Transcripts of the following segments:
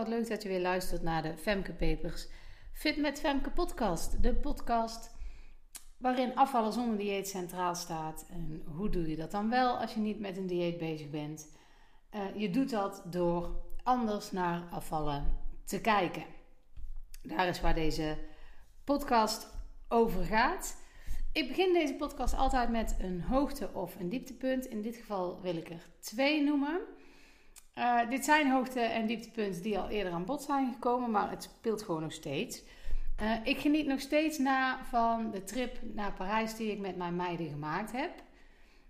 Wat leuk dat je weer luistert naar de Femke Papers Fit met Femke podcast. De podcast waarin afvallen zonder dieet centraal staat. En hoe doe je dat dan wel als je niet met een dieet bezig bent? Uh, je doet dat door anders naar afvallen te kijken. Daar is waar deze podcast over gaat. Ik begin deze podcast altijd met een hoogte- of een dieptepunt. In dit geval wil ik er twee noemen. Uh, dit zijn hoogte- en dieptepunten die al eerder aan bod zijn gekomen, maar het speelt gewoon nog steeds. Uh, ik geniet nog steeds na van de trip naar Parijs die ik met mijn meiden gemaakt heb.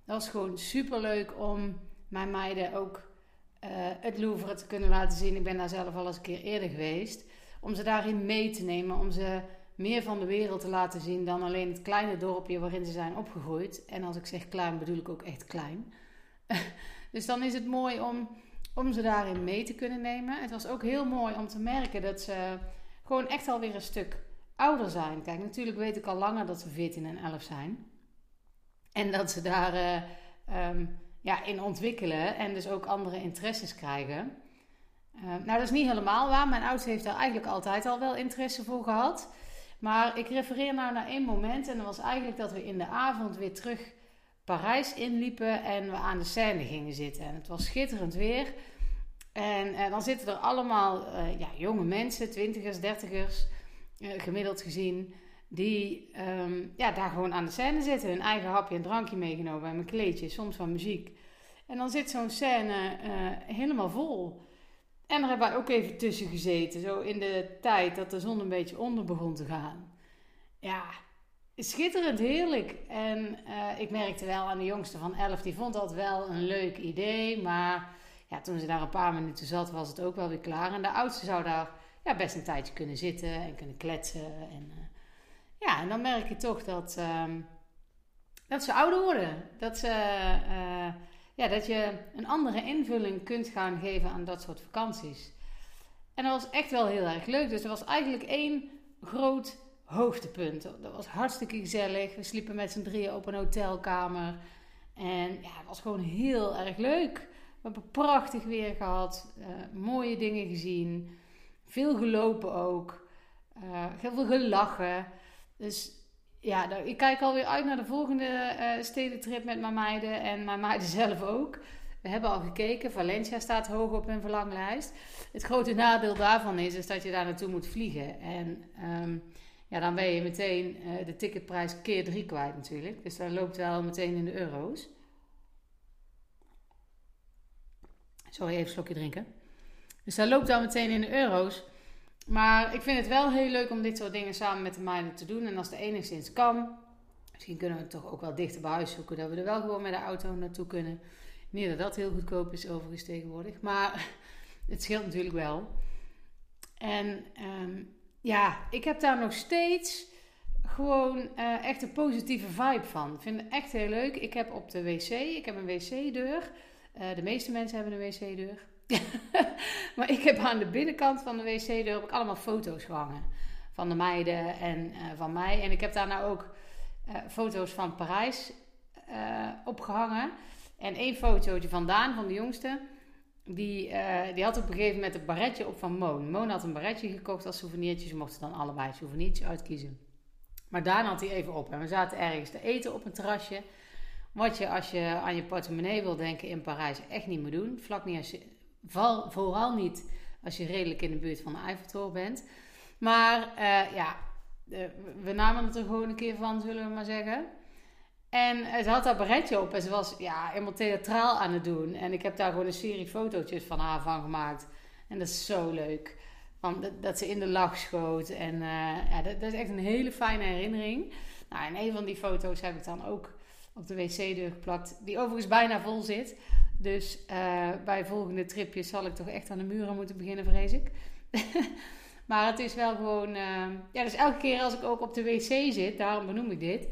Dat was gewoon super leuk om mijn meiden ook uh, het Louvre te kunnen laten zien. Ik ben daar zelf al eens een keer eerder geweest. Om ze daarin mee te nemen, om ze meer van de wereld te laten zien dan alleen het kleine dorpje waarin ze zijn opgegroeid. En als ik zeg klein, bedoel ik ook echt klein. dus dan is het mooi om om ze daarin mee te kunnen nemen. Het was ook heel mooi om te merken dat ze gewoon echt alweer een stuk ouder zijn. Kijk, natuurlijk weet ik al langer dat ze 14 en 11 zijn. En dat ze daar uh, um, ja, in ontwikkelen en dus ook andere interesses krijgen. Uh, nou, dat is niet helemaal waar. Mijn oudste heeft daar eigenlijk altijd al wel interesse voor gehad. Maar ik refereer nou naar één moment en dat was eigenlijk dat we in de avond weer terug Parijs inliepen en we aan de Seine gingen zitten. En het was schitterend weer. En, en dan zitten er allemaal uh, ja, jonge mensen, twintigers, dertigers, uh, gemiddeld gezien, die um, ja, daar gewoon aan de scène zitten. Hun eigen hapje en drankje meegenomen en een kleedje, soms van muziek. En dan zit zo'n scène helemaal vol. En daar hebben wij ook even tussen gezeten, zo in de tijd dat de zon een beetje onder begon te gaan. Ja, schitterend heerlijk. En uh, ik merkte wel aan de jongste van 11, die vond dat wel een leuk idee. Maar ja, toen ze daar een paar minuten zat, was het ook wel weer klaar. En de oudste zou daar ja, best een tijdje kunnen zitten en kunnen kletsen. En, uh, ja, en dan merk je toch dat, uh, dat ze ouder worden. Dat, ze, uh, ja, dat je een andere invulling kunt gaan geven aan dat soort vakanties. En dat was echt wel heel erg leuk. Dus er was eigenlijk één groot hoogtepunt. Dat was hartstikke gezellig. We sliepen met z'n drieën op een hotelkamer. En ja, het was gewoon heel erg leuk. We hebben prachtig weer gehad. Uh, mooie dingen gezien. Veel gelopen ook. Uh, heel veel gelachen. Dus ja, nou, ik kijk alweer uit naar de volgende uh, stedentrip met mijn meiden. En mijn meiden zelf ook. We hebben al gekeken. Valencia staat hoog op hun verlanglijst. Het grote nadeel daarvan is, is dat je daar naartoe moet vliegen. En... Um, ja, dan ben je meteen uh, de ticketprijs keer drie kwijt natuurlijk. Dus dan loopt wel meteen in de euro's. Sorry, even een slokje drinken. Dus dat loopt wel meteen in de euro's. Maar ik vind het wel heel leuk om dit soort dingen samen met de meiden te doen. En als het enigszins kan, misschien kunnen we het toch ook wel dichter bij huis zoeken. Dat we er wel gewoon met de auto naartoe kunnen. Niet dat dat heel goedkoop is overigens tegenwoordig. Maar het scheelt natuurlijk wel. En um, ja, ik heb daar nog steeds gewoon uh, echt een positieve vibe van. Ik vind het echt heel leuk. Ik heb op de wc, ik heb een wc-deur. Uh, de meeste mensen hebben een wc-deur. maar ik heb aan de binnenkant van de wc-deur ik allemaal foto's gehangen. Van de meiden en uh, van mij. En ik heb daar nou ook foto's van Parijs opgehangen. En één fotootje van Daan, van de jongste. Die, uh, die had op een gegeven moment een barretje op van Moon. Moon had een barretje gekocht als souvenirtje. Ze mochten dan allebei een souvenirtje uitkiezen. Maar daarna had hij even op. En we zaten ergens te eten op een terrasje. Wat je als je aan je portemonnee wil denken in Parijs echt niet moet doen. Vlak niet vooral niet als je redelijk in de buurt van de Eiffeltoren bent. Maar uh, ja, we namen het er gewoon een keer van, zullen we maar zeggen. En ze had dat baretje op en ze was ja, helemaal theatraal aan het doen. En ik heb daar gewoon een serie fotootjes van haar van gemaakt. En dat is zo leuk. Want dat, ze in de lach schoot. En uh, ja, dat, is echt een hele fijne herinnering. Nou, en een van die foto's heb ik dan ook op de wc-deur geplakt. Die overigens bijna vol zit. Dus uh, bij volgende tripjes zal ik toch echt aan de muren moeten beginnen, vrees ik. maar het is wel gewoon... Ja, dus elke keer als ik ook op de wc zit, daarom benoem ik dit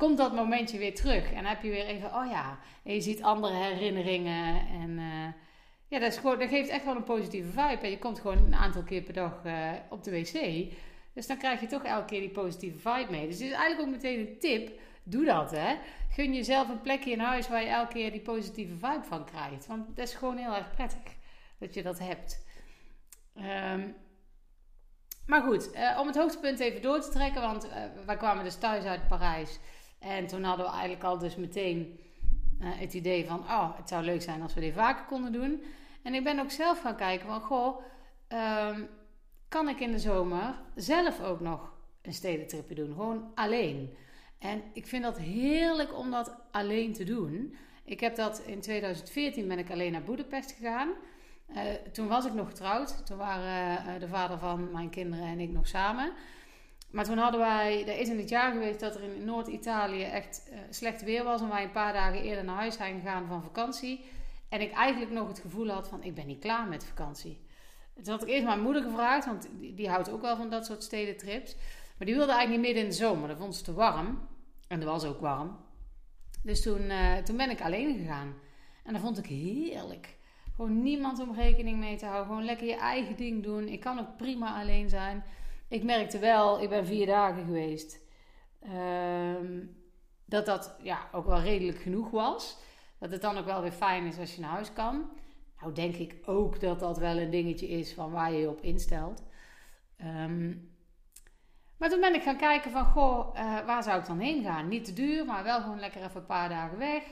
komt dat momentje weer terug. En dan heb je weer even, oh ja, en je ziet andere herinneringen. En uh, ja, dat, is gewoon, dat geeft echt wel een positieve vibe. En je komt gewoon een aantal keer per dag uh, op de wc. Dus dan krijg je toch elke keer die positieve vibe mee. Dus het is eigenlijk ook meteen een tip. Doe dat, hè. Gun jezelf een plekje in huis waar je elke keer die positieve vibe van krijgt. Want dat is gewoon heel erg prettig dat je dat hebt. Ehm, maar goed, eh, om het hoogtepunt even door te trekken, want uh, wij kwamen dus thuis uit Parijs. En toen hadden we eigenlijk al dus meteen uh, het idee van, oh, het zou leuk zijn als we dit vaker konden doen. En ik ben ook zelf gaan kijken van, goh, um, kan ik in de zomer zelf ook nog een stedentripje doen? Gewoon alleen. En ik vind dat heerlijk om dat alleen te doen. Ik heb dat in 2014 ben ik alleen naar Boedapest gegaan. Uh, toen was ik nog getrouwd. Toen waren uh, de vader van mijn kinderen en ik nog samen. Maar toen hadden wij, er is in het jaar geweest dat er in Noord-Italië echt uh, slecht weer was. En wij een paar dagen eerder naar huis zijn gegaan van vakantie. En ik eigenlijk nog het gevoel had van, ik ben niet klaar met vakantie. Toen had ik eerst mijn moeder gevraagd, want die, die houdt ook wel van dat soort stedentrips. Maar die wilde eigenlijk niet midden in de zomer, dat vond ze te warm. En het was ook warm. Dus toen, uh, toen ben ik alleen gegaan. En dat vond ik heerlijk. Gewoon niemand om rekening mee te houden. Gewoon lekker je eigen ding doen. Ik kan ook prima alleen zijn. Ik merkte wel, ik ben vier dagen geweest. Uh, dat dat ja, ook wel redelijk genoeg was. Dat het dan ook wel weer fijn is als je naar huis kan. Nou denk ik ook dat dat wel een dingetje is van waar je je op instelt. Um, maar toen ben ik gaan kijken van, goh, uh, waar zou ik dan heen gaan? Niet te duur, maar wel gewoon lekker even een paar dagen weg.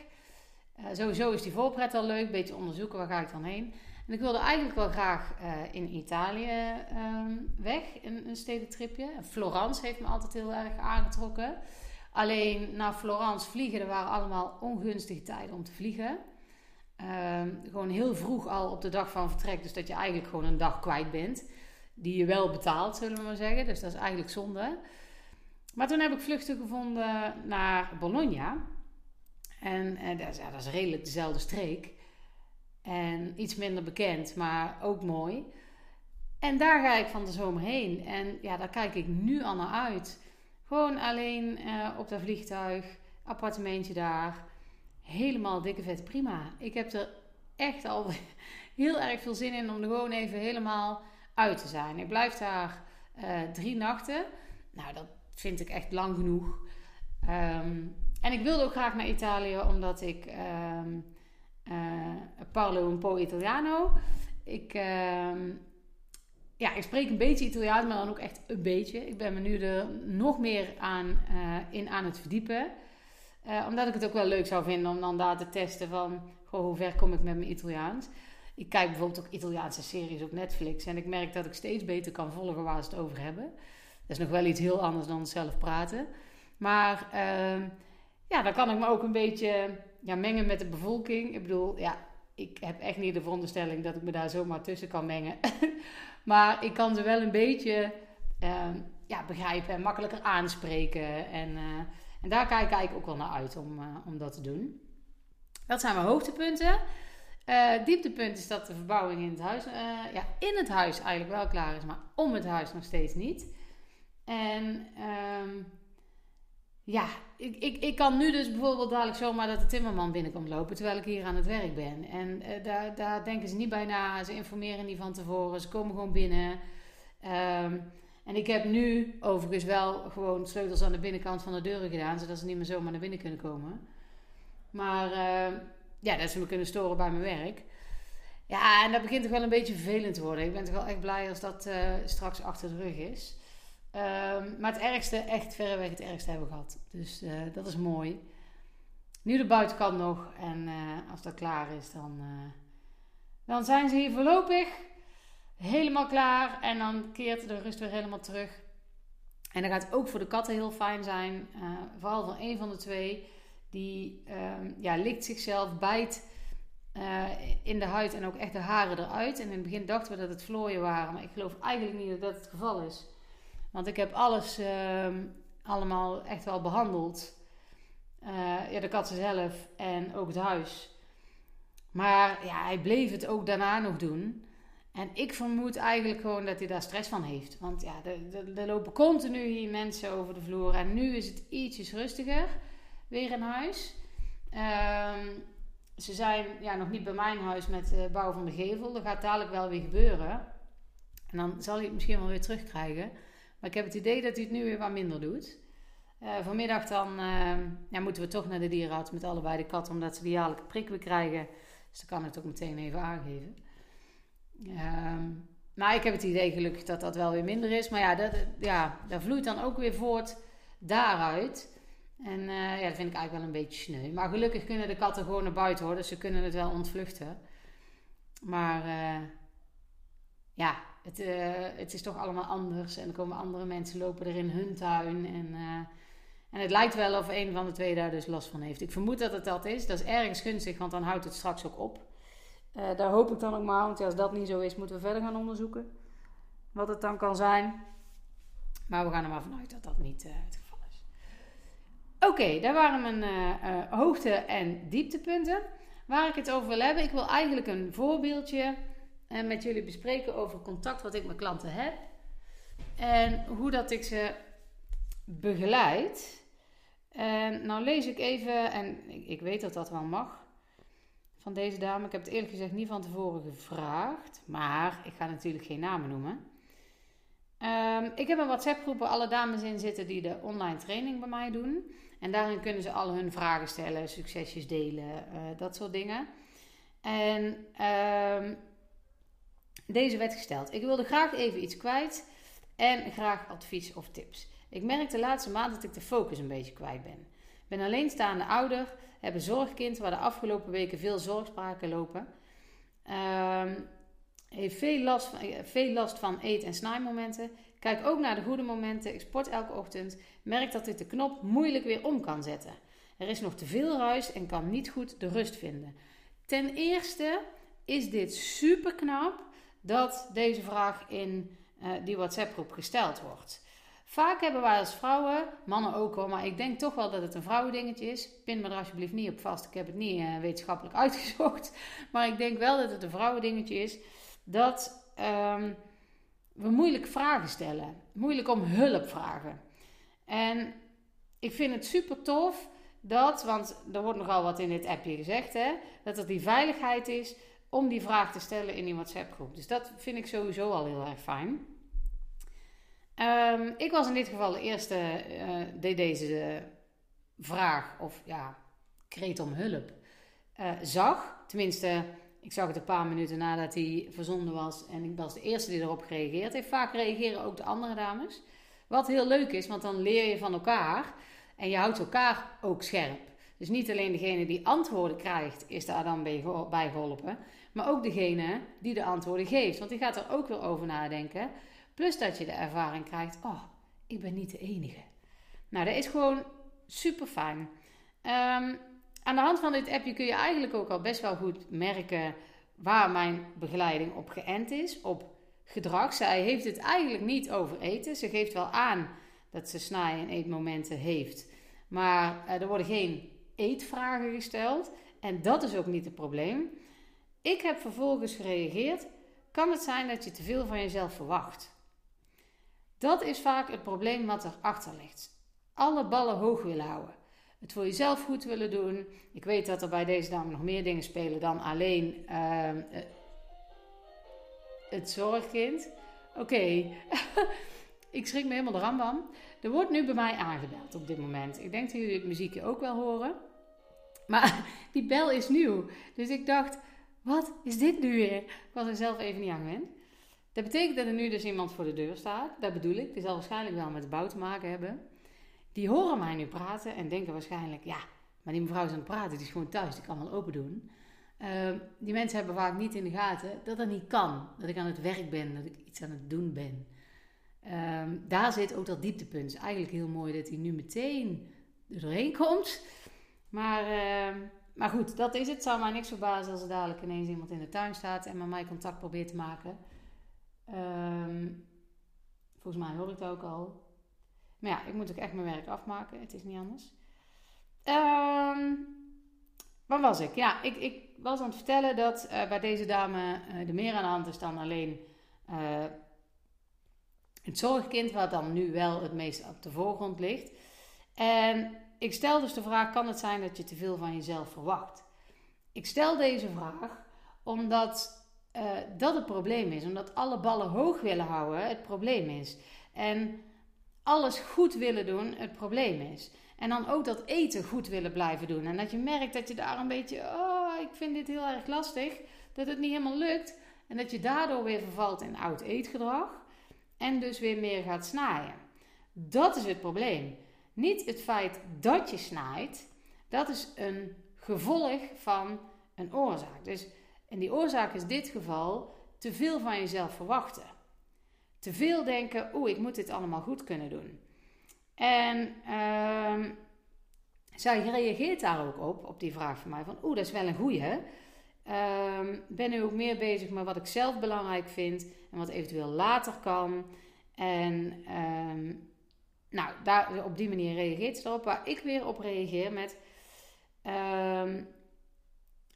Uh, sowieso is die voorpret al leuk, beetje onderzoeken waar ga ik dan heen. En ik wilde eigenlijk wel graag uh, in Italië um, weg, een, een stedentripje. Florence heeft me altijd heel erg aangetrokken. Alleen naar Florence vliegen, er waren allemaal ongunstige tijden om te vliegen. Um, gewoon heel vroeg al op de dag van vertrek, dus dat je eigenlijk gewoon een dag kwijt bent die je wel betaalt, zullen we maar zeggen. Dus dat is eigenlijk zonde. Maar toen heb ik vluchten gevonden naar Bologna. En, en dat, is, ja, dat is redelijk dezelfde streek. En iets minder bekend, maar ook mooi. En daar ga ik van de zomer heen. En ja, daar kijk ik nu al naar uit. Gewoon alleen uh, op dat vliegtuig, appartementje daar. Helemaal dikke vet prima. Ik heb er echt al heel erg veel zin in om er gewoon even helemaal uit te zijn. Ik blijf daar uh, drie nachten. Nou, dat vind ik echt lang genoeg. Um, en ik wilde ook graag naar Italië, omdat ik uh, parlo un po' Italiano. Ik, um, ja, ik spreek een beetje Italiaans, maar dan ook echt een beetje. Ik ben me nu er nog meer aan, uh, in aan het verdiepen. Uh, omdat ik het ook wel leuk zou vinden om dan daar te testen van... Goh, hoe ver kom ik met mijn Italiaans? Ik kijk bijvoorbeeld ook Italiaanse series op Netflix. En ik merk dat ik steeds beter kan volgen waar ze het over hebben. Dat is nog wel iets heel anders dan zelf praten. Maar uh, ja, dan kan ik me ook een beetje ja, mengen met de bevolking. Ik bedoel, ja, ik heb echt niet de veronderstelling dat ik me daar zomaar tussen kan mengen. maar ik kan ze wel een beetje uh, ja, begrijpen en makkelijker aanspreken. En, uh, en daar kijk ik eigenlijk ook wel naar uit om, uh, om dat te doen. Dat zijn mijn hoogtepunten. Uh, dieptepunt is dat de verbouwing in het huis, ja, in het huis eigenlijk wel klaar is, maar om het huis nog steeds niet. En um, ja, ik, ik, ik kan nu dus bijvoorbeeld dadelijk zomaar dat de timmerman binnenkomt lopen terwijl ik hier aan het werk ben. En uh, daar, daar denken ze niet bij na, ze informeren niet van tevoren, ze komen gewoon binnen. Um, en ik heb nu overigens wel gewoon sleutels aan de binnenkant van de deuren gedaan, zodat ze niet meer zomaar naar binnen kunnen komen. Maar ja, dat ze me kunnen storen bij mijn werk. Ja, en dat begint toch wel een beetje vervelend te worden. Ik ben toch wel echt blij als dat uh, straks achter de rug is. Um, maar het ergste, echt verreweg het ergste hebben we gehad. Dus uh, dat is mooi. Nu de buitenkant nog. En uh, als dat klaar is, dan, dan zijn ze hier voorlopig helemaal klaar. En dan keert de rust weer helemaal terug. En dat gaat ook voor de katten heel fijn zijn. vooral voor een van de twee die um, ja, likt zichzelf, bijt in de huid en ook echt de haren eruit. En in het begin dachten we dat het vlooien waren, maar ik geloof eigenlijk niet dat dat het geval is. Want ik heb alles uh, allemaal echt wel behandeld. Uh, ja, de katten zelf en ook het huis. Maar ja, hij bleef het ook daarna nog doen. En ik vermoed eigenlijk gewoon dat hij daar stress van heeft. Want ja, er lopen continu hier mensen over de vloer. En nu is het ietsjes rustiger weer in huis. Um, ze zijn ja, nog niet bij mijn huis met de bouw van de gevel. Dat gaat dadelijk wel weer gebeuren. En dan zal hij het misschien wel weer terugkrijgen. Maar ik heb het idee dat hij het nu weer wat minder doet. Uh, vanmiddag dan uh, ja, moeten we toch naar de dierenarts met allebei de katten, omdat ze die jaarlijke prik weer krijgen. Dus dan kan het ook meteen even aangeven. Uh, maar ik heb het idee gelukkig dat dat wel weer minder is. Maar ja, dat, ja daar vloeit dan ook weer voort daaruit. En eh, ja, dat vind ik eigenlijk wel een beetje sneu. Maar gelukkig kunnen de katten gewoon naar buiten hoor. Dus ze kunnen het wel ontvluchten. Maar ja, het, uh, het is toch allemaal anders. En er komen andere mensen lopen er in hun tuin. En, en het lijkt wel of een van de twee daar dus last van heeft. Ik vermoed dat het dat is. Dat is ergens gunstig, want dan houdt het straks ook op. daar hoop ik dan ook maar. Want als dat niet zo is, moeten we verder gaan onderzoeken. Wat het dan kan zijn. Maar we gaan er maar vanuit dat dat niet het geval is. Oké, daar waren mijn hoogte- en dieptepunten. Waar ik het over wil hebben, ik wil eigenlijk een voorbeeldje uh, met jullie bespreken over contact wat ik met klanten heb. En hoe dat ik ze begeleid. En nou lees ik even, en ik, weet dat dat wel mag, van deze dame. Ik heb het eerlijk gezegd niet van tevoren gevraagd, maar ik ga natuurlijk geen namen noemen. Um, ik heb een WhatsApp groep waar alle dames in zitten die de online training bij mij doen. En daarin kunnen ze al hun vragen stellen, succesjes delen, uh, dat soort dingen. En um, deze werd gesteld. Ik wilde graag even iets kwijt en graag advies of tips. Ik merk de laatste maand dat ik de focus een beetje kwijt ben. Ik ben alleenstaande ouder, heb een zorgkind waar de afgelopen weken veel zorgspraken lopen. Um, heeft veel last, van, eh, veel last van eet- en snijmomenten. Kijk ook naar de goede momenten. Ik sport elke ochtend. Merk dat ik de knop moeilijk weer om kan zetten. Er is nog te veel ruis en kan niet goed de rust vinden. Ten eerste is dit super knap dat deze vraag in uh, die WhatsApp-groep gesteld wordt. Vaak hebben wij als vrouwen, mannen ook hoor, maar ik denk toch wel dat het een vrouwendingetje is. Pin me er alsjeblieft niet op vast, ik heb het niet uh, wetenschappelijk uitgezocht. Maar ik denk wel dat het een vrouwendingetje is dat um, we moeilijk vragen stellen. Moeilijk om hulp vragen. En ik vind het super tof dat, want er wordt nogal wat in dit appje gezegd, hè, dat er die veiligheid is om die vraag te stellen in die WhatsApp groep. Dus dat vind ik sowieso al heel erg fijn. Um, ik was in dit geval de eerste uh, die deze vraag of ja, kreet om hulp uh, zag. Tenminste, ik zag het een paar minuten nadat hij verzonden was en ik was de eerste die erop gereageerd heeft. Vaak reageren ook de andere dames. Wat heel leuk is, want dan leer je van elkaar en je houdt elkaar ook scherp. Dus niet alleen degene die antwoorden krijgt, is daar dan bij geholpen, maar ook degene die de antwoorden geeft. Want die gaat er ook weer over nadenken. Plus dat je de ervaring krijgt: oh, ik ben niet de enige. Nou, dat is gewoon super fijn. Um, aan de hand van dit appje kun je eigenlijk ook al best wel goed merken waar mijn begeleiding op geënt is. Op gedrag. Zij heeft het eigenlijk niet over eten. Ze geeft wel aan dat ze snaai- en eetmomenten heeft. Maar uh, er worden geen eetvragen gesteld. En dat is ook niet het probleem. Ik heb vervolgens gereageerd. Kan het zijn dat je te veel van jezelf verwacht? Dat is vaak het probleem wat erachter ligt. Alle ballen hoog willen houden het voor jezelf goed willen doen. Ik weet dat er bij deze dame nog meer dingen spelen dan alleen uh, het zorgkind. Oké, ik schrik me helemaal de rambam. Er wordt nu bij mij aangebeld op dit moment. Ik denk dat jullie het muziekje ook wel horen. Maar die bel is nieuw. Dus ik dacht, wat is dit nu weer? Ik was er zelf even niet aan gewend. Dat betekent dat er nu dus iemand voor de deur staat. Dat bedoel ik. Die zal waarschijnlijk wel met de bouw te maken hebben die horen mij nu praten en denken waarschijnlijk, ja, maar die mevrouw is aan het praten, die is gewoon thuis, die kan wel open doen. Uh, die mensen hebben vaak niet in de gaten dat dat niet kan. Dat ik aan het werk ben, dat ik iets aan het doen ben. Um, daar zit ook dat dieptepunt. Het is eigenlijk heel mooi dat hij nu meteen er doorheen komt. Maar, uh, maar goed, dat is het. Zou mij niks verbazen als er dadelijk ineens iemand in de tuin staat en met mij contact probeert te maken. Um, volgens mij hoor ik het ook al. Maar ja, ik moet ook echt mijn werk afmaken. Het is niet anders. Um, waar was ik? Ja, ik, ik was aan het vertellen dat uh, bij deze dame uh, er meer aan de hand is dan alleen uh, het zorgkind, wat dan nu wel het meest op de voorgrond ligt. En ik stel dus de vraag: kan het zijn dat je te veel van jezelf verwacht? Ik stel deze vraag omdat dat het probleem is, omdat alle ballen hoog willen houden het probleem is. En alles goed willen doen het probleem is. En dan ook dat eten goed willen blijven doen. En dat je merkt dat je daar een beetje, oh, ik vind dit heel erg lastig, dat het niet helemaal lukt. En dat je daardoor weer vervalt in oud eetgedrag en dus weer meer gaat snijden. Dat is het probleem. Niet het feit dat je snijdt, dat is een gevolg van een oorzaak. Dus, en die oorzaak is dit geval te veel van jezelf verwachten. Te veel denken, oeh, ik moet dit allemaal goed kunnen doen. En uh, zij reageert daar ook op, op die vraag van mij, van oeh, dat is wel een goeie. Uh, ben nu ook meer bezig met wat ik zelf belangrijk vind en wat eventueel later kan. En uh, nou, daar, op die manier reageert ze erop. Waar ik weer op reageer met... Ehm,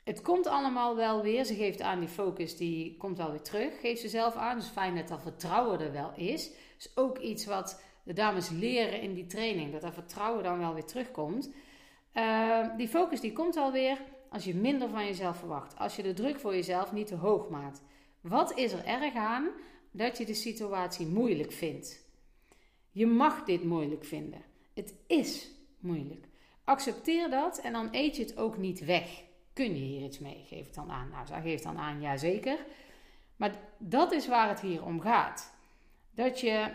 het komt allemaal wel weer. Ze geeft aan die focus, die komt wel weer terug. Geeft ze zelf aan. Dus fijn dat dat vertrouwen er wel is. Dus ook iets wat de dames leren in die training. Dat dat vertrouwen dan wel weer terugkomt. Uh, die focus die komt alweer als je minder van jezelf verwacht. Als je de druk voor jezelf niet te hoog maakt. Wat is er erg aan dat je de situatie moeilijk vindt? Je mag dit moeilijk vinden. Het is moeilijk. Accepteer dat en dan eet je het ook niet weg. Kun je hier iets mee? Geef het dan aan. Nou, zij geeft dan aan, ja zeker. Maar dat is waar het hier om gaat. Dat je,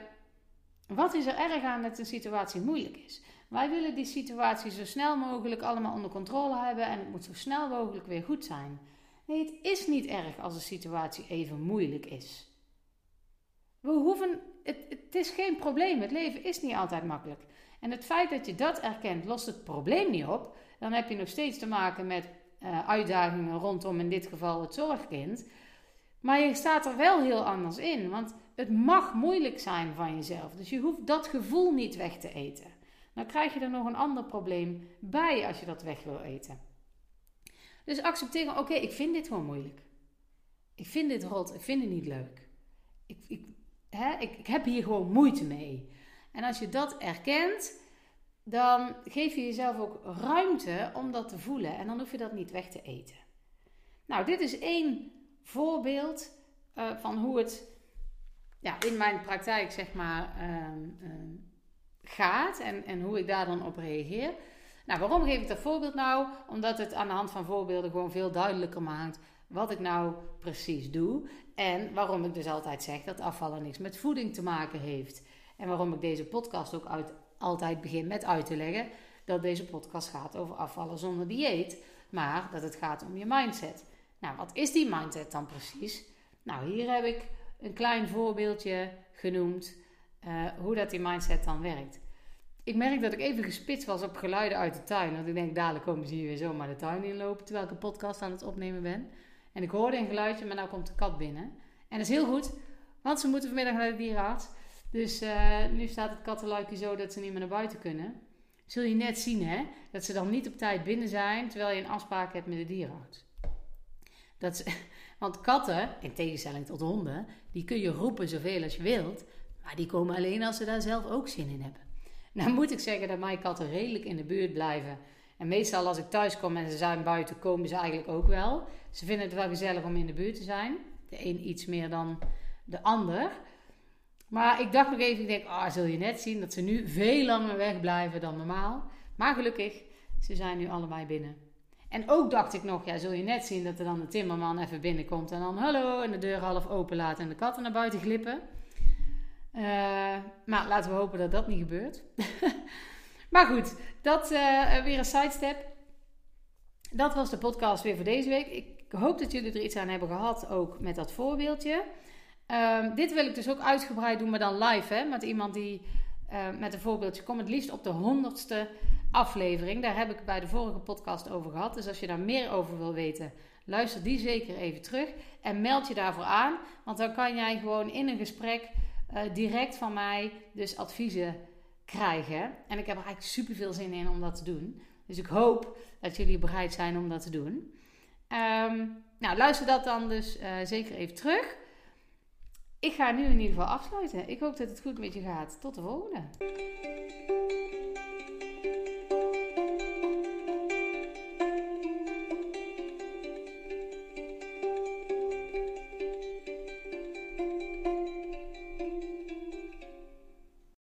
wat is er erg aan dat een situatie moeilijk is? Wij willen die situatie zo snel mogelijk allemaal onder controle hebben en het moet zo snel mogelijk weer goed zijn. Nee, het is niet erg als een situatie even moeilijk is. We hoeven, het, het is geen probleem. Het leven is niet altijd makkelijk. En het feit dat je dat erkent, lost het probleem niet op. Dan heb je nog steeds te maken met uh, uitdagingen rondom in dit geval het zorgkind. Maar je staat er wel heel anders in. Want het mag moeilijk zijn van jezelf. Dus je hoeft dat gevoel niet weg te eten. Dan krijg je er nog een ander probleem bij als je dat weg wil eten. Dus accepteren, oké, ik vind dit gewoon moeilijk. Ik vind dit rot, ik vind het niet leuk. Ik, ik, hè, ik, ik heb hier gewoon moeite mee. En als je dat erkent, dan geef je jezelf ook ruimte om dat te voelen. En dan hoef je dat niet weg te eten. Nou, dit is één voorbeeld uh, van hoe het ja, in mijn praktijk, zeg maar, uh, uh, gaat en, en hoe ik daar dan op reageer. Nou, waarom geef ik dat voorbeeld nou? Omdat het aan de hand van voorbeelden gewoon veel duidelijker maakt wat ik nou precies doe. En waarom ik dus altijd zeg dat afvallen niks met voeding te maken heeft. En waarom ik deze podcast ook uit, altijd begin met uit te leggen dat deze podcast gaat over afvallen zonder dieet, maar dat het gaat om je mindset. Nou, wat is die mindset dan precies? Nou, hier heb ik een klein voorbeeldje genoemd uh, hoe dat die mindset dan werkt. Ik merk dat ik even gespitst was op geluiden uit de tuin. Want ik denk, dadelijk komen ze hier weer zomaar de tuin inlopen terwijl ik een podcast aan het opnemen ben. En ik hoorde een geluidje, maar nou komt de kat binnen. En dat is heel goed, want ze moeten vanmiddag naar de dierenarts. Dus uh, nu staat het kattenluikje zo dat ze niet meer naar buiten kunnen. Zul je net zien, hè? Dat ze dan niet op tijd binnen zijn terwijl je een afspraak hebt met de dierenarts. Dat want katten, in tegenstelling tot honden, die kun je roepen zoveel als je wilt. Maar die komen alleen als ze daar zelf ook zin in hebben. Nou moet ik zeggen dat mijn katten redelijk in de buurt blijven. En meestal als ik thuis kom en ze zijn buiten, komen ze eigenlijk ook wel. Ze vinden het wel gezellig om in de buurt te zijn. De een iets meer dan de ander. Maar ik dacht nog even, ik denk, ah, zul je net zien dat ze nu veel langer wegblijven dan normaal. Maar gelukkig, ze zijn nu allebei binnen. En ook dacht ik nog, ja, zul je net zien dat er dan de timmerman even binnenkomt en dan hallo en de deur half open laat en de katten naar buiten glippen. Uh, maar laten we hopen dat dat niet gebeurt. maar goed, dat uh, weer een sidestep. Dat was de podcast weer voor deze week. Ik hoop dat jullie er iets aan hebben gehad, ook met dat voorbeeldje. Uh, dit wil ik dus ook uitgebreid doen, maar dan live, hè, met iemand die met een voorbeeldje komt. Het liefst op de honderdste aflevering. Daar heb ik bij de vorige podcast over gehad. Dus als je daar meer over wil weten, luister die zeker even terug. En meld je daarvoor aan, want dan kan jij gewoon in een gesprek uh, direct van mij dus adviezen krijgen. En ik heb er eigenlijk super veel zin in om dat te doen. Dus ik hoop dat jullie bereid zijn om dat te doen. Um, nou, luister dat dan dus uh, zeker even terug. Ik ga nu in ieder geval afsluiten. Ik hoop dat het goed met je gaat. Tot de volgende.